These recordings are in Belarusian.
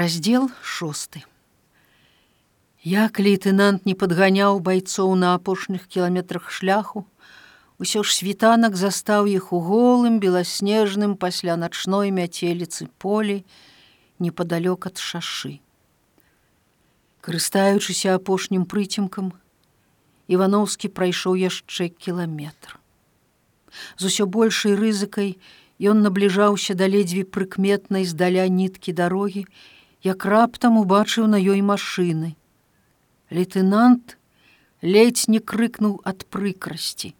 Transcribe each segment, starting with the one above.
раздел шосты. Як лейтенант не падганяў байцоў на апошніх кіламетрах шляху. Усё ж світанак застаў іх у голым беласнежным пасля начной мяцеліцы полі непадалёк ад шашы карыстаючыся апошнім прыцемкам ивановскі прайшоў яшчэ кіламетр з усё большай рызыкай ён набліжаўся да ледзьве прыкметнай здаля ніткі дарогі як раптам убачыў на ёй машыны. Лейтенант ледзь не крыкнуў ад прыкрасці.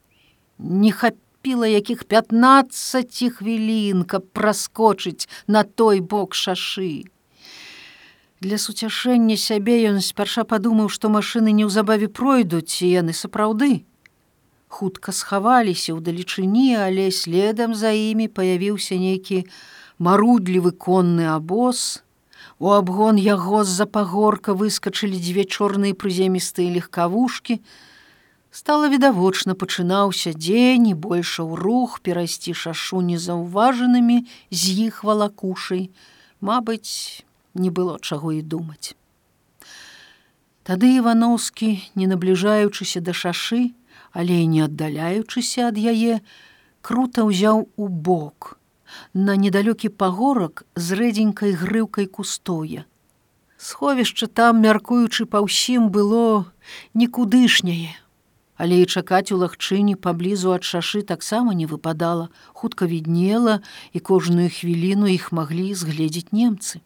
Не хапіла якіх 15 хвілін, каб праскочыць на той бок шашы. Для суцяшэння сябе ён спярша падумаў, што машыны неўзабаве пройдуць і яны сапраўды. Хутка схаваліся ў далечыні, але следам за імі паявіўся нейкі марудлівы конны абоз, У абгон яго з-за пагорка выскачылі дзве чорныя прыземістыя легкавушкі. Стала відавочна пачынаўся дзень і больше ў рух перайсці шашу незаўважанымі з іх валакушай. Мабыць, не было чаго і думаць. Тады Івановскі, не набліжаючыся да шашы, але не аддаляючыся ад яе, круто ўзяў у бок, на недалёкі пагорак з рэдзенькай грыўкай кустоя. Сховішча там, мяркуючы па ўсім было нікудышняе, але і чакаць у лагчыне паблізу ад шашы таксама не выпадала, хутка віднела і кожную хвіліну іх маглі згледзець немцы.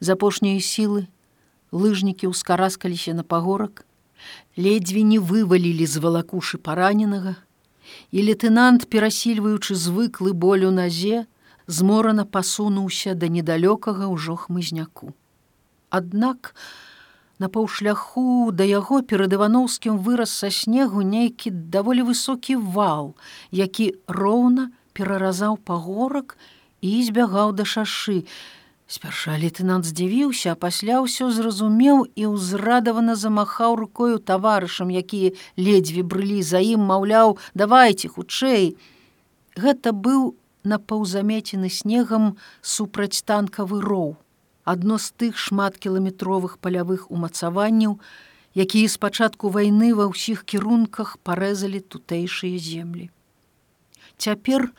З апошняй сілы лыжнікі ўскараскаліся на пагорак, ледзьве не вывалілі з валакушы параненага, і лейтенант, перасільваючы звыклы боль у назе, зморана пасунуўся да недалёкага ўжо хмызняку. Аднак на паўшляху да яго перад івановскім выраз са снегу нейкі даволі высокі вал, які роўна пераразаў пагорак і збягаў да шашы, Спярша лейтенант здзівіўся, а пасля ўсё зразумеў і ўзрадавана замахаў рукою таварышам, якія ледзьве брылі за ім, маўляў, давайте хутчэй. Гэта быў напаўзамецены снегам супраць танкавы роў. Адно з тых шматкіламетровых палявых умацаванняў, якія спачатку вайны ва ўсіх кірунках парэзалі тутэйшыя землі. Цяпер,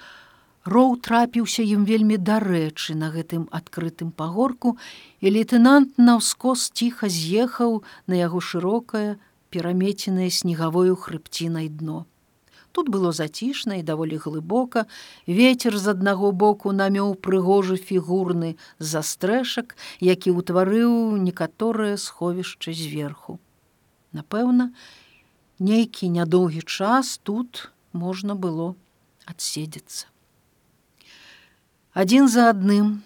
Роў трапіўся ім вельмі дарэчы на гэтым адкрытым пагорку, і лейтенант наўскос ціха з'ехаў на яго шырокае, перамеценае снегавою хрыбцінай дно. Тут было зацішна і даволі глыбока, ветер з аднаго боку намёў прыгожы фігурны застрэшак, які ўтварыў некаторае сховішча зверху. Напэўна, нейкі нядоўгі час тут можна было адседзецца адзін за адным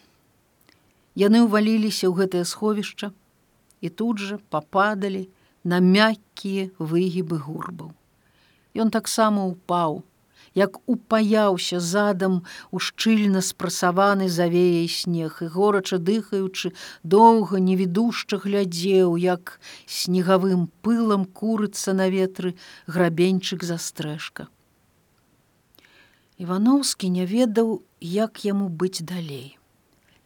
яны ўваліліся ў гэтае сховішча і тут жа пападалі на мяккія выгібы гурбаў. Ён таксама упаў, як упаяўся задам у шчыльна спрасаваны завеяй снег і горача дыхаючы, доўга невідушча глядзеў, як снегавым пылам курыцца на ветры грабеньчык застрэшка. Івановскі не ведаў, як яму быць далей.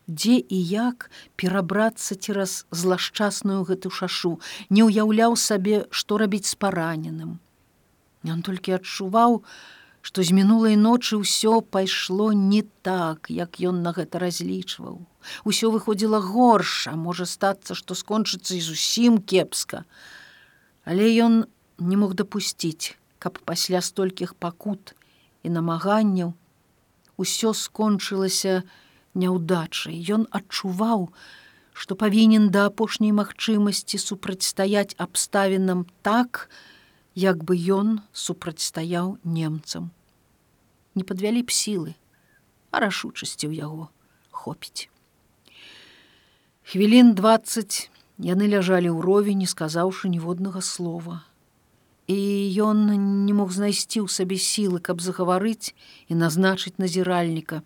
Дзе і як перабрацца цераз злашчасную гэту шашу, не ўяўляў сабе, што рабіць з параненым. Ён толькі адчуваў, што з мінулай ночы ўсё пайшло не так, як ён на гэта разлічваў. Усё выходзіла горша, можа стацца, што скончыцца і зусім кепска. Але ён не мог дапусціць, каб пасля столькіх пакут, і намаганняў. Усё скончылася няўдачай. Ён адчуваў што павінен да апошняй магчымасці супрацьстаяць абставінам так як бы ён супрацьстаяў немцам. Не падвялі б сілы а рашучасці ў яго хопіць. Хвілін двадцать яны ляжалі ўровень не сказаўшы ніводнага слова і ён не мог знайсці ў сабе сілы, каб загаварыць і назначыць назіральніка.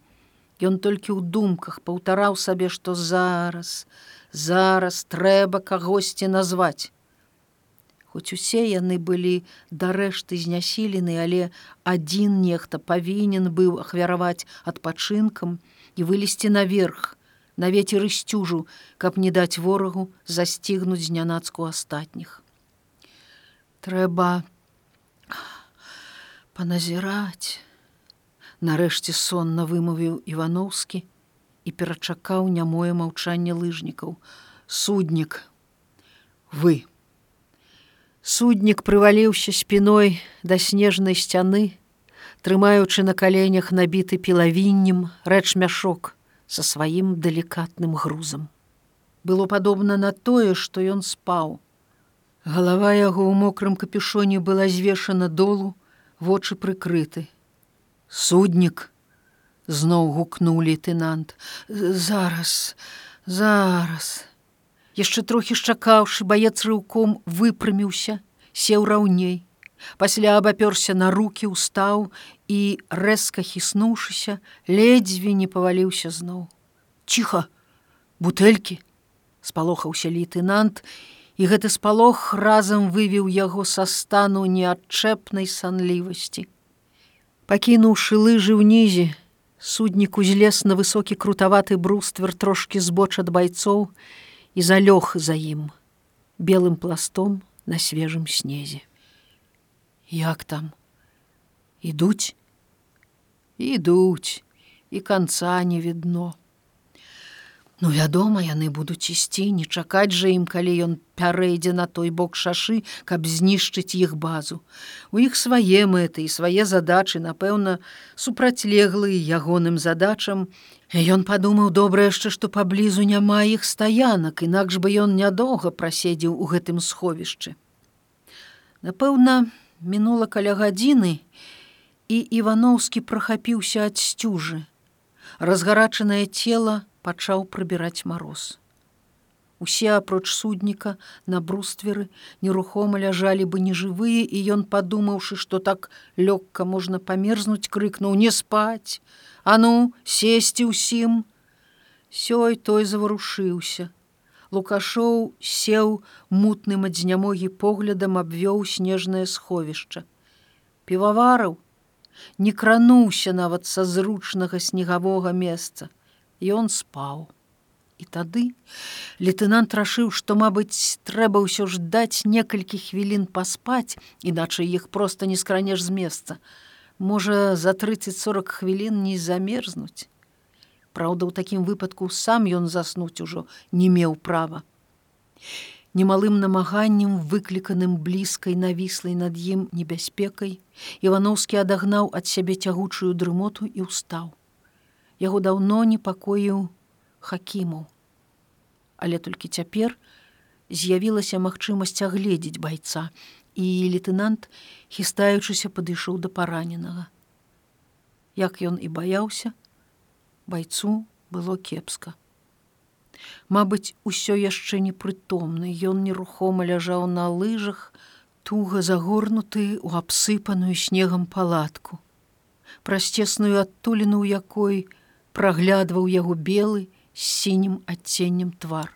Ён толькі ў думках паўтараў сабе, што зараз, зараз трэба кагосьці назваць. Хоць усе яны былі дарэшты знясілены, але адзін нехта павінен быў ахвяраваць адпачынкам і вылезці наверх, на вецер сцюжу, каб не даць ворагу засцігнуць знянацку астатніх. Трэба паназіраць. Нарэшце сонна вымавіў Івановскі і перачакаў нямое маўчанне лыжнікаў. Суднік, вы. Суднік прываліўся спіной да снежнай сцяны, трымаючы на каленях набіты пілавіннем рэч мяшок са сваім далікатным грузам. Было падобна на тое, што ён спаў. Галава яго ў мокрым капюшоне была звешана долу, вочы прыкрыты. Суднік зноў гукнуў лейтенант: зараз, зараз. Яшчэ трохі шчакаўшы, баец рыўком выпрыміўся, сеў раўней. Пасля абапёрся на руки устаў і рэзка хіснуўшыся ледзьве не паваліўся зноў. Ціха! Бутэлькі спалохаўся лейтенант і гэты спалох разам вывеў яго са стану неадчэпнай санлівасці пакінуўшы лыжы ўнізе суднік узлез на высокі крутаваты бруствер трошки збоч ад байцоў і залёг за ім белым пластом на свежым снезе Як там? Ідуць? Ідуць, і канца не відно. Ну, вядома, яны будуць ісці, не чакаць жа ім, калі ён пярэйдзе на той бок шашы, каб знішчыць іх базу. У іх свае мэты і свае задачы, напэўна, супрацьлеглыя ягоным задачам. Ён падумаў добра яшчэ, што паблізу няма іх стаянак, інакш бы ён нядоўга праседзеў у гэтым сховішчы. Напэўна, мінула каля гадзіны і івановскі прахапіўся ад сцюжы разгарачанае цела пачаў прыбіраць мароз усе апроч судніка на брустверы нерухома ляжалі бы нежывыя і ён падумаўшы што так лёгка можна памерзнуць крыкнуў не спаць а ну сесці ўсім сёй той заварушыўся Лукашоў сеў мутным ад знямогі поглядам абвёў снежнае сховішча. Півавараў не крануўся нават са зручнага снегавога месца. Ён спаў. І тады лейтенант рашыў, што, мабыць, трэба ўсё ж даць некалькі хвілін паспаць, іначай іх проста не скранеш з месца. Можа, за 30-40 хвілін не замерзнуць. Праўда, у такім выпадку сам ён заснуць ужо не меў права. Немалым намаганнем, выкліканым блізкай навіслай над ім небяспекай, Івановскі адагнаў ад сябе цягучую дрымоту і ўстаў. Яго даўно непакоіў хакімаў. Але толькі цяпер з'явілася магчымасць агледзець байца, і лейтенант, хістаючыся, падышоў да параненага. Як ён і баяўся, байцу было кепска. Мабыць, усё яшчэ непрытомны, ён нерухома ляжаў на лыжах, туга загорнуты ў абсыпаную снегам палатку. Праз цесную адтуліну, у якой праглядваў яго белы з сінім адценнем твар.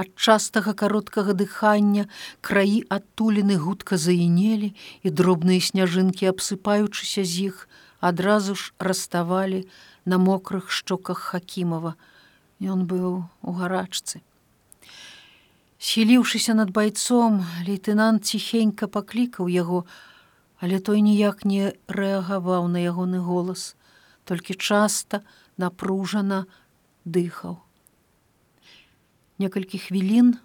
Ад частага кароткага дыхання краі адтуліны гутка заінелі і дробныя сняжынкі, абсыпаючыся з іх, адразу ж раставалі, на мокрых шчоках хакімова. Ён быў у гарачцы. Схіліўшыся над байцом лейтенант ціхенька паклікаў яго але той ніяк не рэагаваў на ягоны голас толькі часта напружана дыхаў некалькі хвілін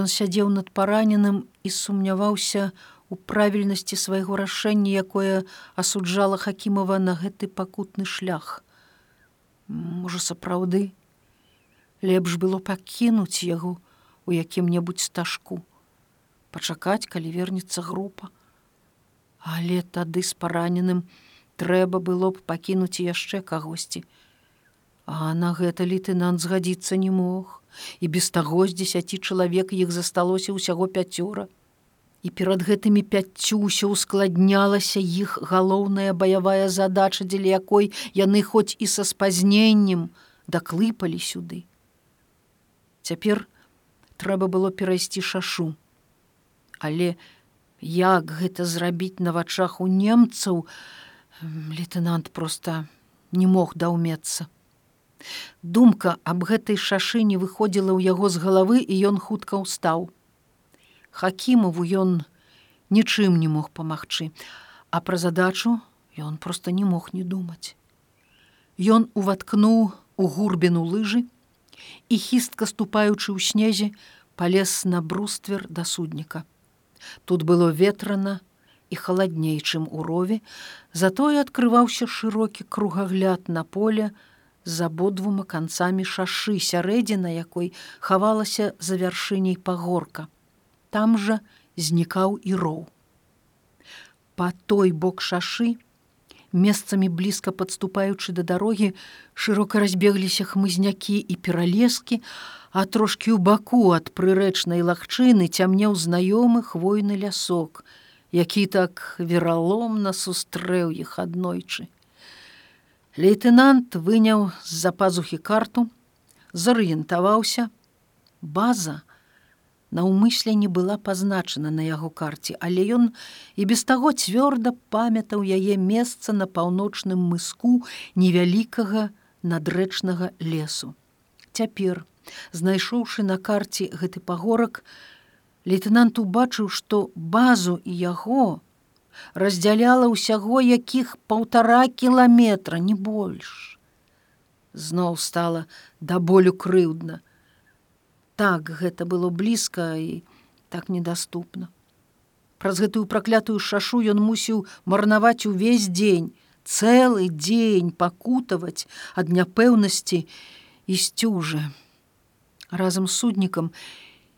ён сядзеў над параненым і сумняваўся у правільнасці свайго рашэння, якое асуджала Хакімова на гэты пакутны шлях. Можа, сапраўды, лепш было пакінуць яго у якім-небудзь стажку, пачакаць, калі вернецца група. Але тады з параненым трэба было б пакінуць яшчэ кагосьці. А на гэта лейтенант згадзіцца не мог, і без таго з дзесяці чалавек іх засталося ўсяго пяцёра і перад гэтымі пяццю ўсё ускладнялася іх галоўная баявая задача, дзеля якой яны хоць і са спазненнем даклыпалі сюды. Цяпер трэба было перайсці шашу. Але як гэта зрабіць на вачах у немцаў, лейтенант проста не мог даўмецца. Думка аб гэтай шашы не выходзіла ў яго з галавы і ён хутка ўстаў. Хакімову ён нічым не мог памагчы, а пра задачу ён проста не мог не думаць. Ён уваткнуў у гурбіну лыжы і хістка ступаючы ў снезе, палез на бруствер да судніка. Тут было ветрана і халадней, чым у рове, затое адкрываўся шырокі кругагляд на поле з абодвума канцамі шашы сярэдзіна, якой хавалася за вяршыняй пагорка. Там жа знікаў і роў. Па той бок шашы, месцамі блізка падступаючы да дарогі, шырока разбегліся хмызнякі і пералескі, а трошкі ў баку ад прырэчнай лагчыны цямнеў знаёмы хвойны лясок, які так вераломна сустрэў іх аднойчы. Лейтенант выняў з-за пазухі карту, зарыентаваўся, база, наўмысля не была пазначана на яго карце, але ён і без таго цвёрда памятаў яе месца на паўночным мыску невялікага надрэчнага лесу. Цяпер, знайшоўшы на карце гэты пагорак, лейтенант убачыў, што базу і яго раздзяляла ўсяго якіх паўтара кіламетра не больш. Зноў стала да болю крыўдна, так гэта было блізка і так недаступна. Праз гэтую праклятую шашу ён мусіў марнаваць увесь дзень, цэлы дзень пакутаваць ад няпэўнасці і сцюжа. Разам з суднікам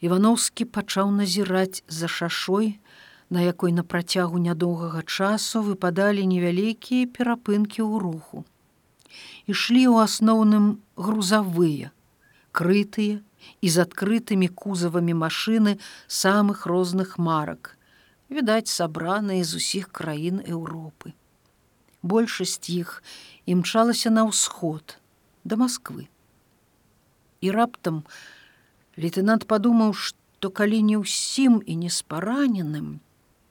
Івановскі пачаў назіраць за шашой, на якой на працягу нядоўгага часу выпадалі невялікія перапынкі ў руху. Ішлі ў асноўным грузавыя, крытыя, і з адкрытымі кузавамі машыны самых розных марак, відаць, сабраныя з усіх краін Еўропы. Большасць іх імчалася на ўсход да Масквы. І раптам лейтенант падумаў, што калі не ўсім і не спараненым,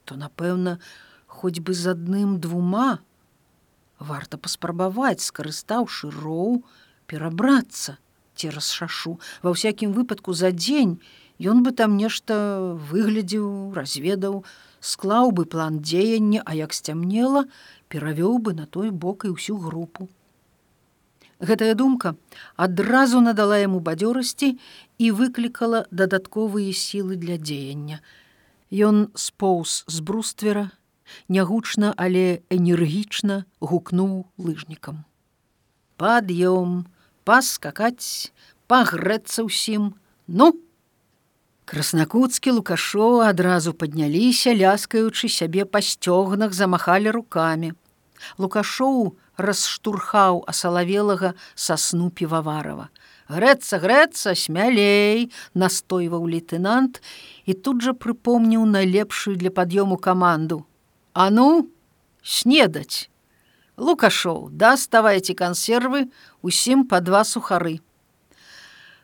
то, напэўна, хоць бы з адным двума, варта паспрабаваць, скарыстаўшы роў, перабрацца цераз шашу ва ўсякім выпадку за дзень ён бы там нешта выглядзеў разведаў склаў бы план дзеяння а як сцямнела перавёў бы на той бок і ўсю групу гэтая думка адразу надала яму бадзёрасці і выклікала дадатковыя сілы для дзеяння ён споўз з бруствера нягучна але энергічна гукнуў лыжнікам пад'ём паскакаць, пагрэцца ўсім, ну! Краснакуцкі лукашо адразу падняліся, ляскаючы сябе па сцёгнах замахалі рукамі. Лукашоў расштурхаў асалавелага сасну піваварова. Грэцца, грэцца, смялей, настойваў лейтенант і тут жа прыпомніў найлепшую для пад'ёму каманду. А ну, снедаць! Лукашоў, даставайце кансервы усім па два сухары.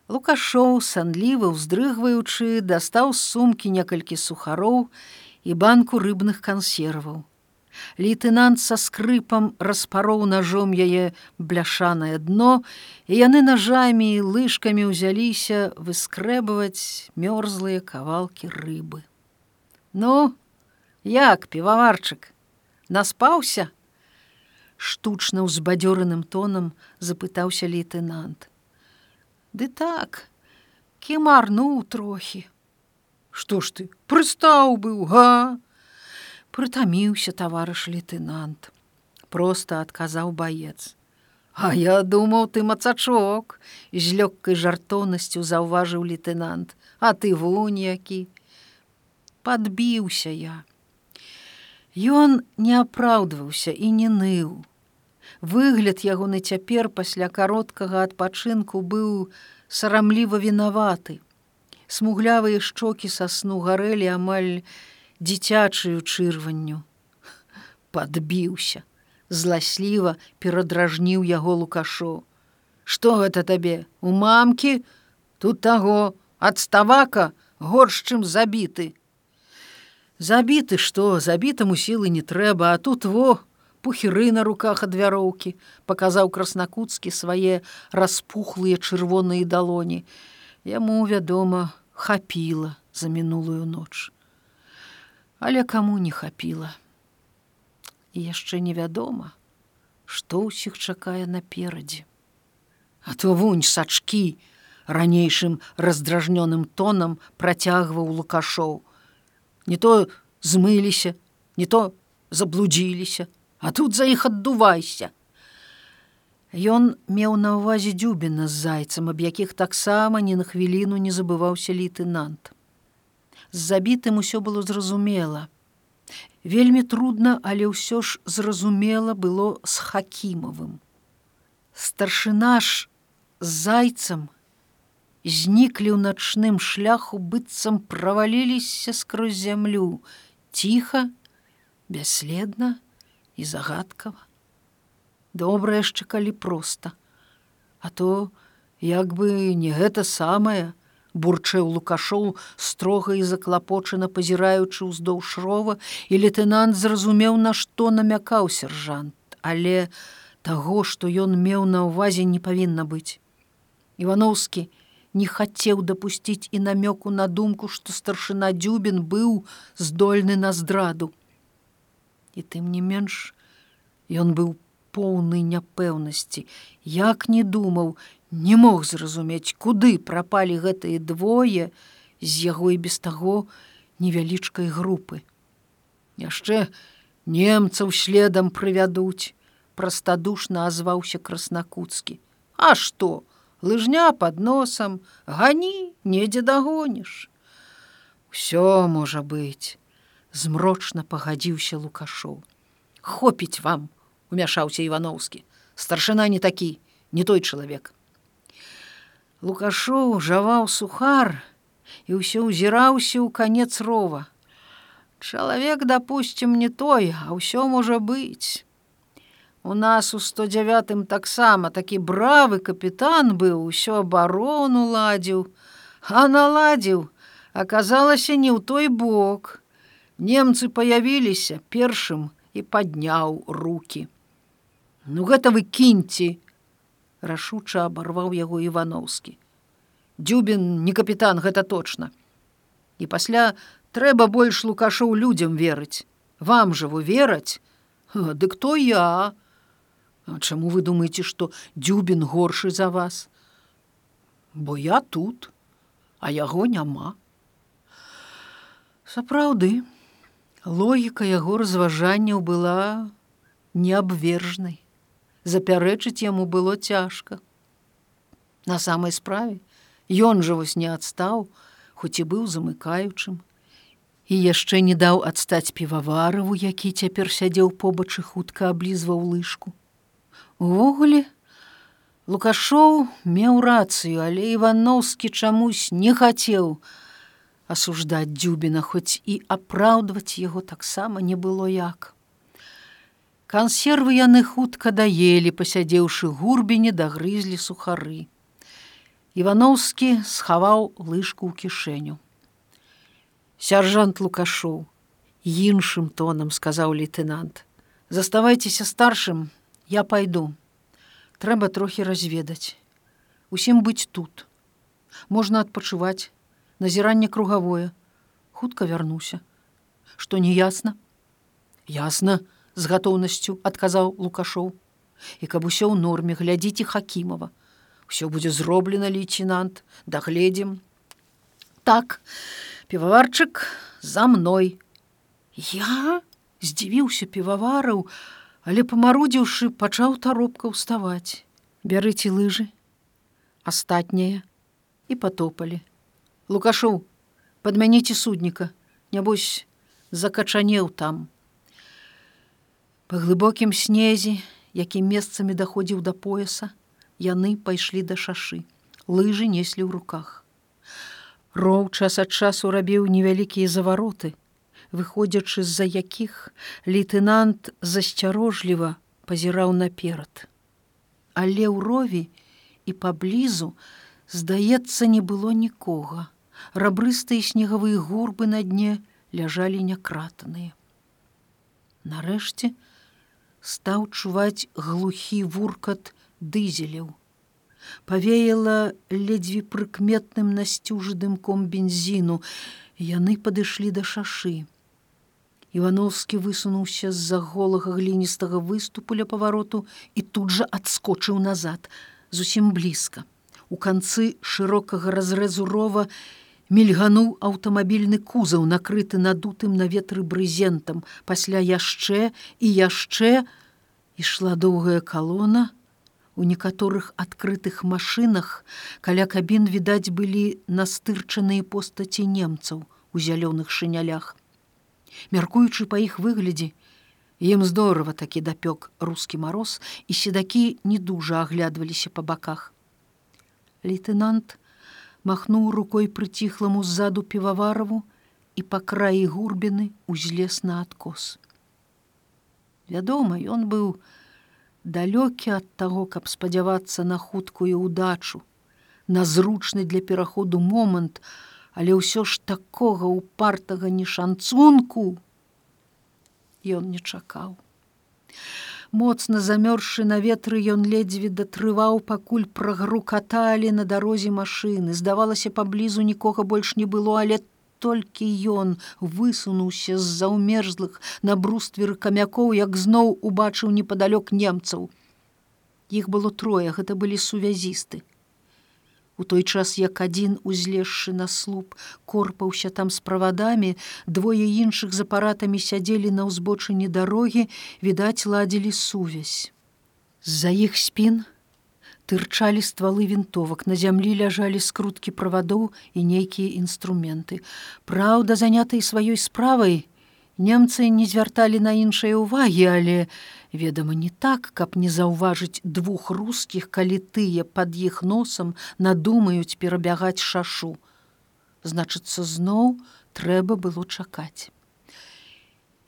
Лукашоў, санлівы, уздрыгваючы, дастаў з сумкі некалькі сухароў і банку рыбных кансерваў. Лейтенант са скрыпам распароў ножом яе бляшанае дно, і яны нажамі і лыжкамі ўзяліся выскрэбваць мёрзлыя кавалкі рыбы. Ну, як піваварчык, наспаўся, штучна ўзбадзёраным тонам запытаўся лейтенант. Ды так, кемарнуў трохі. Што ж ты прыстаў быў га? Прытаміўся таварыш лейтенант. Проста адказаў баец. А я думаў ты мацачок, з лёгкай жартоўнасцю заўважыў лейтенант, А ты вунь які. Падбіўся я. Ён не апраўдваўся і не ныў. Выгляд ягоны цяпер пасля кароткага адпачынку быў сарамліва вінаваты. Смуглявыя шчокі сасну гарэлі амаль дзіцячую чырванню. Падбіўся, зласліва перадражніў яго лукашо. Што гэта табе? У мамкі, тут таго, адставака, горш, чым забіты. Забіты што, забітаму сілы не трэба, а тут во, пухеры на руках ад вяроўкі, паказаў краснакуцкі свае распухлыя чырвоныя далоні. Яму, вядома, хапіла за мінулую ноч. Але каму не хапіла. І яшчэ невядома, што ўсіх чакае наперадзе. А то вунь сачкі ранейшым раздражнёным тонам працягваў лукашоў. Не то змыліся, не то заблудзіліся, а тут за іх аддувайся. Ён меў на ўвазе дзюбіна з зайцам, аб якіх таксама ні на хвіліну не забываўся лейтенант. З забітым усё было зразумела. Вельмі трудна, але ўсё ж зразумела было з хакімавым. Старшына ж з зайцам зніклі ў начным шляху быццам праваліліся скрозь зямлю, ціха, бясследна і загадкава. Добра яшчэ калі проста. А то як бы не гэта самае, бурчэў лукашоў строга і заклапочана пазіраючы ўздоўж рова і лейтенант зразумеў на што намякаў сержант, але таго што ён меў на ўвазе не павінна быць. Івановскі не хацеў дапусціць і намёку на думку, што старшына дзюбін быў здольны на здраду. І тым не менш ён быў поўны няпэўнасці, як не думаў, не мог зразумець, куды прапалі гэтыя двое з яго і без таго невялічкай групы. Яшчэ немцаў следам прывядуць, прастадушна азваўся краснакуцкі. А што? лыжня под носам, гані, недзе дагоніш. Усё можа быць, змрочна пагадзіўся лукашоў. Хопіць вам, умяшаўся Івановскі. Старшына не такі, не той чалавек. Лукашоў жаваў сухар і ўсё ўзіраўся ў канец рова. Чалавек, дапусцім, не той, а ўсё можа быць. У нас у 109 таксама такі бравы капітан быў усё абарону ладзіў, а наладзіў, аказалася не ў той бок. Немцы паявіліся першым і падняў руки. Ну гэта вы кіньце, рашуча абарваў яго Івановскі. Дзюбін не капітан, гэта точно. І пасля трэба больш лукашоў людзям верыць. Вам жа вы вераць, Дык то я, А чаму вы думаеце, што дзюбін горшы за вас? Бо я тут, а яго няма. Сапраўды, логіка яго разважанняў была неабвержнай. Запярэчыць яму было цяжка. На самай справе ён жа вось не адстаў, хоць і быў замыкаючым. І яшчэ не даў адстаць півавараву, які цяпер сядзеў побач і хутка аблізваў лыжку. Увогуле, Лукашоў меў рацыю, але Івановскі чамусь не хацеў асуждаць дзюбіна, хоць і апраўдваць яго таксама не было як. Кансервы яны хутка даелі, пасядзеўшы гурбіне дагрызлі сухары. Івановскі схаваў лыжку ў кішэню. Сяржант Лукашоў, іншым тонам сказаў лейтенант: « Заставайцеся старшым, я пойду трэба трохі разведаць. Усім быць тут. Можна адпачываць. Назіранне кругавое. Хутка вярнуся. Что не ясна? Ясна з гатоўнасцю адказаў лукашоў. І каб усё ў норме глядзіце хакімова все будзе зроблена лейтенант дагледзім. Так піваварчык за мной. Я? Здзівіўся півавараў а але памарудзіўшы пачаў таропка ўставаць. Бярыце лыжы. Астатняе. І потопалі лукашоў падмяніце судніка. Нябось закачанеў там па глыбокім снезе якім месцамі даходзіў да пояса яны пайшлі да шашы лыжы неслі ў руках роў час ад часу рабіў невялікія завароты выходзячы з-за якіх лейтенант засцярожліва пазіраў наперад. Але ў рові і паблізу, здаецца, не было нікога. Рабрыстыя снегавыя гурбы на дне ляжалі някратаныя. Нарэшце стаў чуваць глухі вуркат дызеляў. Павеяла ледзьве прыкметным насцюжы дымком бензіну. Яны падышлі да шашы. Івановскі высунуўся з-за голага гліністага выступу ля павароту і тут жа адскочыў назад, зусім блізка. У канцы шырокага разрэзу рова мільгануў аўтамабільны кузаў, накрыты надутым на ветры брызентам, пасля яшчэ і яшчэ ішла доўгая калона. У некаторых адкрытых машынах каля кабін відаць былі настырчаныя постаці немцаў у зялёных шынялях. Мяркуючы па іх выглядзе, ім здорава такі дапёк рускі мароз і седакі не дужа аглядваліся па баках. Лейтенант махнуў рукой прыціхламу ззаду півавараву і па краі гурбіны узлез на адкос. Вядома, ён быў далёкі ад таго, каб спадзявацца на хуткую ўдачу, на зручны для пераходу момант, але ўсё ж такога упартага не шанцунку ён не чакаў моцна замёрзшы на ветры ён ледзьве датрываў пакуль прагрукаталі на дарозе машыны. Здавалася паблізу нікога больш не было але толькі ён высунуўся з-за ўмерзлых на брустверы камякоў як зноў убачыў непадалёк немцаў. Іх было трое гэта былі сувязісты У той час як адзін узлезшы на слуп корпаўся там з правадамі, двое іншых з апаратамі сядзелі на ўзбочыне дарогі, відаць, ладзілі сувязь. З-за іх спін тырчалі ствалы вінтовак, на зямлі ляжалі скруткі правадоў і нейкія інструменты. Праўда, занятыя сваёй справай, немцы не звярталі на іншыя ўвагі, але, ведама не так каб не заўважыць двух рускіх калі тыя под іх носам надумаюць перабягаць шашу. Значыцца зноў трэба было чакаць.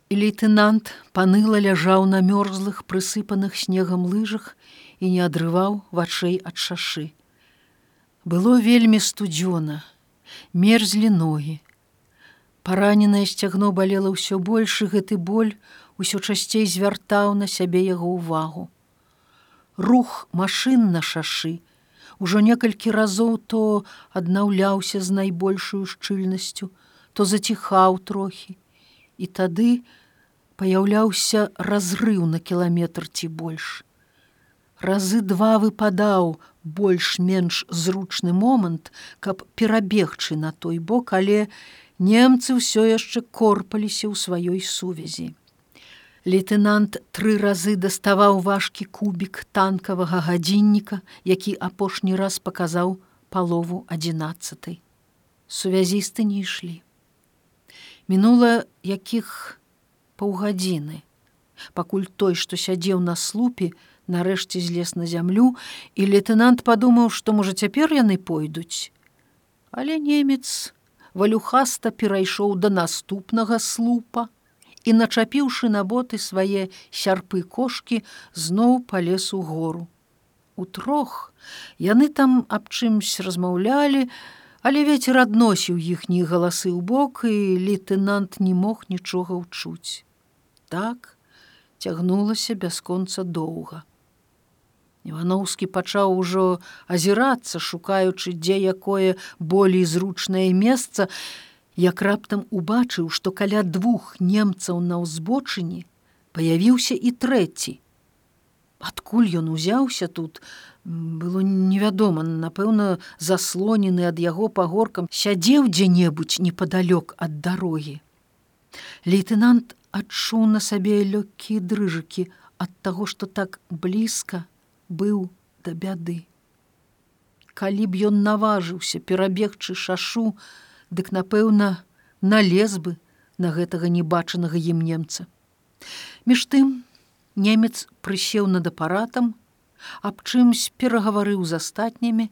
І лейтенант паныла ляжаў на мёрзлых прысыпаных снегам лыжах і не адрываў вачэй ад шашы. Было вельмі студзёна мерзлі ногі. Параненае сцягно балела ўсё больш гэты боль усё часцей звяртаў на сябе яго ўвагу. Рух машын на шашы ужо некалькі разоў то аднаўляўся з найбольшую шчыльнасцю, то заціхаў трохі. І тады паяўляўся разрыў на кіламетр ці больш. Разы два выпадаў больш-менш зручны момант, каб перабегчы на той бок, але немцы ўсё яшчэ корпаліся ў сваёй сувязі. Лейтенант тры разы даставаў важкі кубік танкавага гадзінніка, які апошні раз паказаў палову адзінаццатай. Сувязісты не ішлі. Мінула якіх паўгадзіны, пакуль той, што сядзеў на слупе, нарэшце злез на зямлю, і лейтенант падумаў, што можа цяпер яны пойдуць. Але немец валюхаста перайшоў да наступнага слупа, і начапіўшы на боты свае сярпы кошки зноў палез у гору. У трох яны там аб чымсь размаўлялі, але вецер адносіў іхнія галасы ў бок і лейтенант не мог нічога ўчуць. Так цягнулася бясконца доўга. Івановскі пачаў ужо азірацца, шукаючы, дзе якое болей зручнае месца, як раптам убачыў, што каля двух немцаў на ўзбочыне паявіўся і трэці. Адкуль ён узяўся тут, было невядома, напэўна, заслонены ад яго пагоркам, сядзеў дзе-небудзь непадалёк ад дарогі. Лейтенант адчуў на сабе лёгкія дрыжыкі ад таго, што так блізка быў да бяды. Калі б ён наважыўся перабегчы шашу, дык напэўна налез бы на гэтага небачанага ім немца. Між тым немец прысеў над апаратам, аб чымсь перагаварыў з астатнімі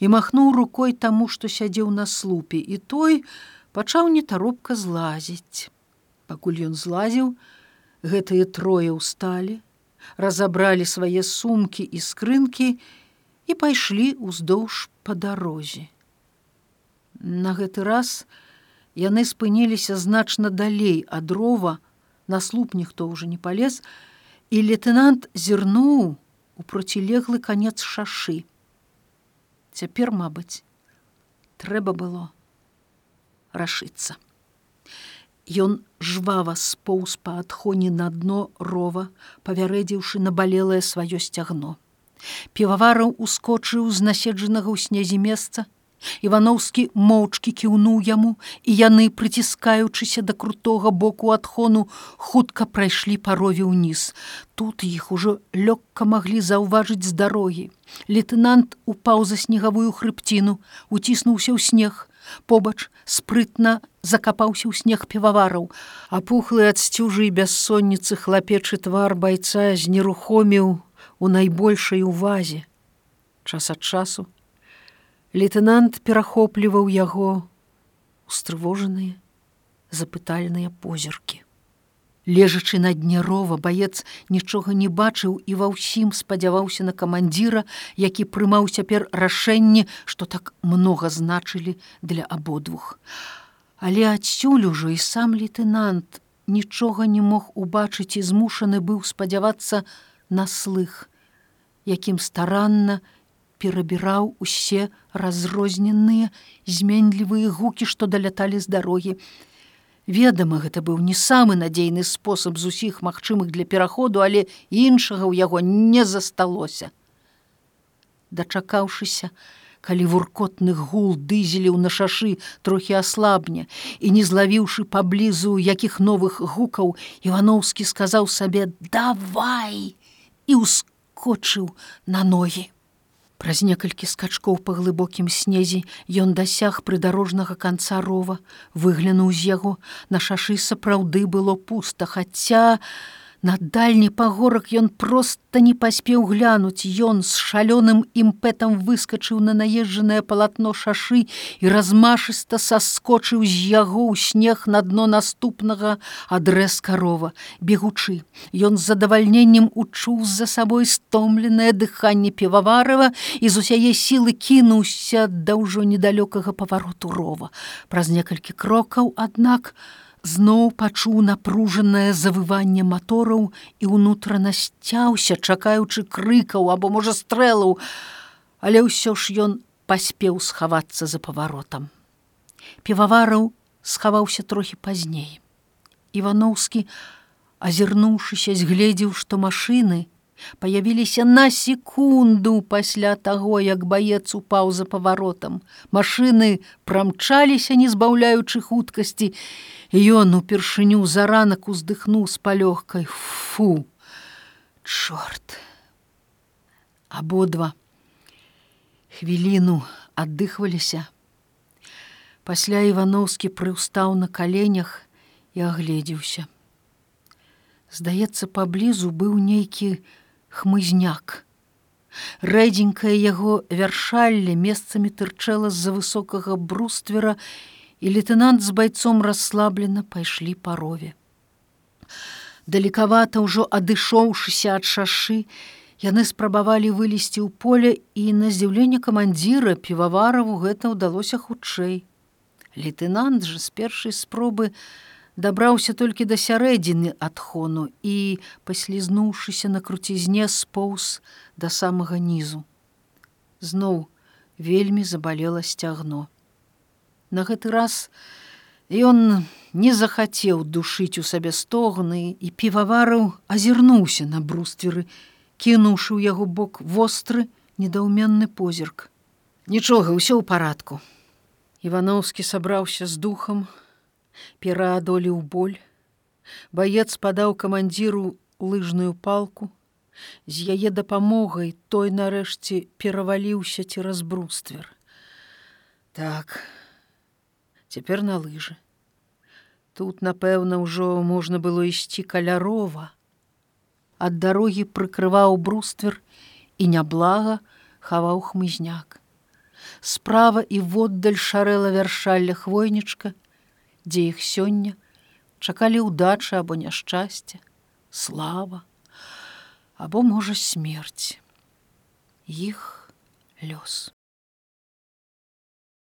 і махнуў рукой таму, што сядзеў на слупе і той пачаў нетаропка злазіць. Пакуль ён злазіў, гэтыя трое ўсталі, разабралі свае сумкі і скрынкі і пайшлі ўздоўж па дарозе. На гэты раз яны спыніліся значна далей ад рова, на слуп ніхто ўжо не палез, і лейтенант зірнуў у процілеглы канец шашы. Цяпер, мабыць, трэба было рашыцца. Ён жвава споўз па адхоне на дно рова, павярэдзіўшы набалелае сваё сцягно. Півавараў ускочыў з наседжанага ў снезе месца, Івановскі моўчкі кіўнуў яму, і яны, прыціскаючыся да крутога боку адхону, хутка прайшлі парове ўніз. Тут іх ужо лёгка маглі заўважыць з дарогі. Лейтенант упаў за снегавую хрыбціну, уціснуўся ў снег. Побач спрытна закапаўся ў снег півавараў, апухлы ад сцюжы бяссонніцы хлапечы твар байца знерухоміў у найбольшай увазе. Час ад часу Лейтенант перахопліваў яго устрывожаныя запытальныя позіркі. Лежачы на дне рова баец нічога не бачыў і ва ўсім спадзяваўся на камандзіра, які прымаў цяпер рашэнне, што так многа значылі для абодвух. Але адсюль ужо і сам лейтенант нічога не мог убачыць і змушаны быў спадзявацца на слых, якім старанна перабіраў усе разрозненыя зменлівыя гукі, што даляталі з дарогі. Ведама, гэта быў не самы надзейны спосаб з усіх магчымых для пераходу, але іншага ў яго не засталося. Дачакаўшыся, калі вуркотных гул дызеліў на шашы трохі аслабне і не злавіўшы паблізу якіх новых гукаў, Івановскі сказаў сабе: давай і ускочыў на ногі. Праз некалькі скачкоў па глыбокім снезе ён дасяг прыдарожнага канца рова, выглянуў з яго, на шашы сапраўды было пуста, хаця, На дальні пагорак ён проста не паспеў глянуць. Ён з шалёным імпэтам выскачыў на наезджанае палатно шашы і размашыста саскочыў з яго ў снег на дно наступнага адрэз карова. Бегучы, Ён з задавальненнем учуў за сабой стомленае дыханне піваварова і з усяе сілы кінуўся да ўжо недалёкага павароту рова. Праз некалькі крокаў, аднак, зноў пачуў напружанае завыванне матораў і ўнутрана сцяўся, чакаючы крыкаў або можа стрэлаў, але ўсё ж ён паспеў схавацца за паваротам. Півавараў схаваўся трохі пазней. Івановскі, азірнуўшыся, згледзеў, што машыны, Паявіліся на секунду пасля таго, як баец упаў за паваротам. Машыны прамчаліся, не збаўляючы хуткасці. Ён упершыню за ранак уздыхнуў з палёгкай фу! Чорт абодва хвіліну аддыхваліся пасля івановскі прыўстаў на каленях і агледзеўся здаецца паблізу быў нейкі хмызняк. Рэдзенькае яго вяршалле месцамі тырчэла з-за высокага бруствера, і лейтенант з байцом расслаблена пайшлі па рове. Далекавата ўжо адышоўшыся ад шашы, яны спрабавалі вылезці ў поле і на здзіўленне камандзіра півавараву гэта ўдалося хутчэй. Лейтенант жа з першай спробы, дабраўся толькі да сярэдзіны адхону і, паслізнуўшыся на круцізне споўз да самага нізу. Зноў вельмі забалела сцягно. На гэты раз ён не захацеў душыць у сабе стогны і піваварыў азірнуўся на брустверы, кінуўшы ў яго бок востры недаўменны позірк. Нічога, ўсё ў парадку. Івановскі сабраўся з духам, пераадолеў боль. Баец падаў камандзіру лыжную палку. З яе дапамогай той нарэшце пераваліўся цераз бруствер. Так, цяпер на лыжы. Тут, напэўна, ўжо можна было ісці калярова. Ад дарогі прыкрываў бруствер і няблага хаваў хмызняк. Справа і воддаль шарэла вяршалля хвойнічка, дзе іх сёння чакалі ўдачы або няшчасце, слава, або можа смерць іх лёс.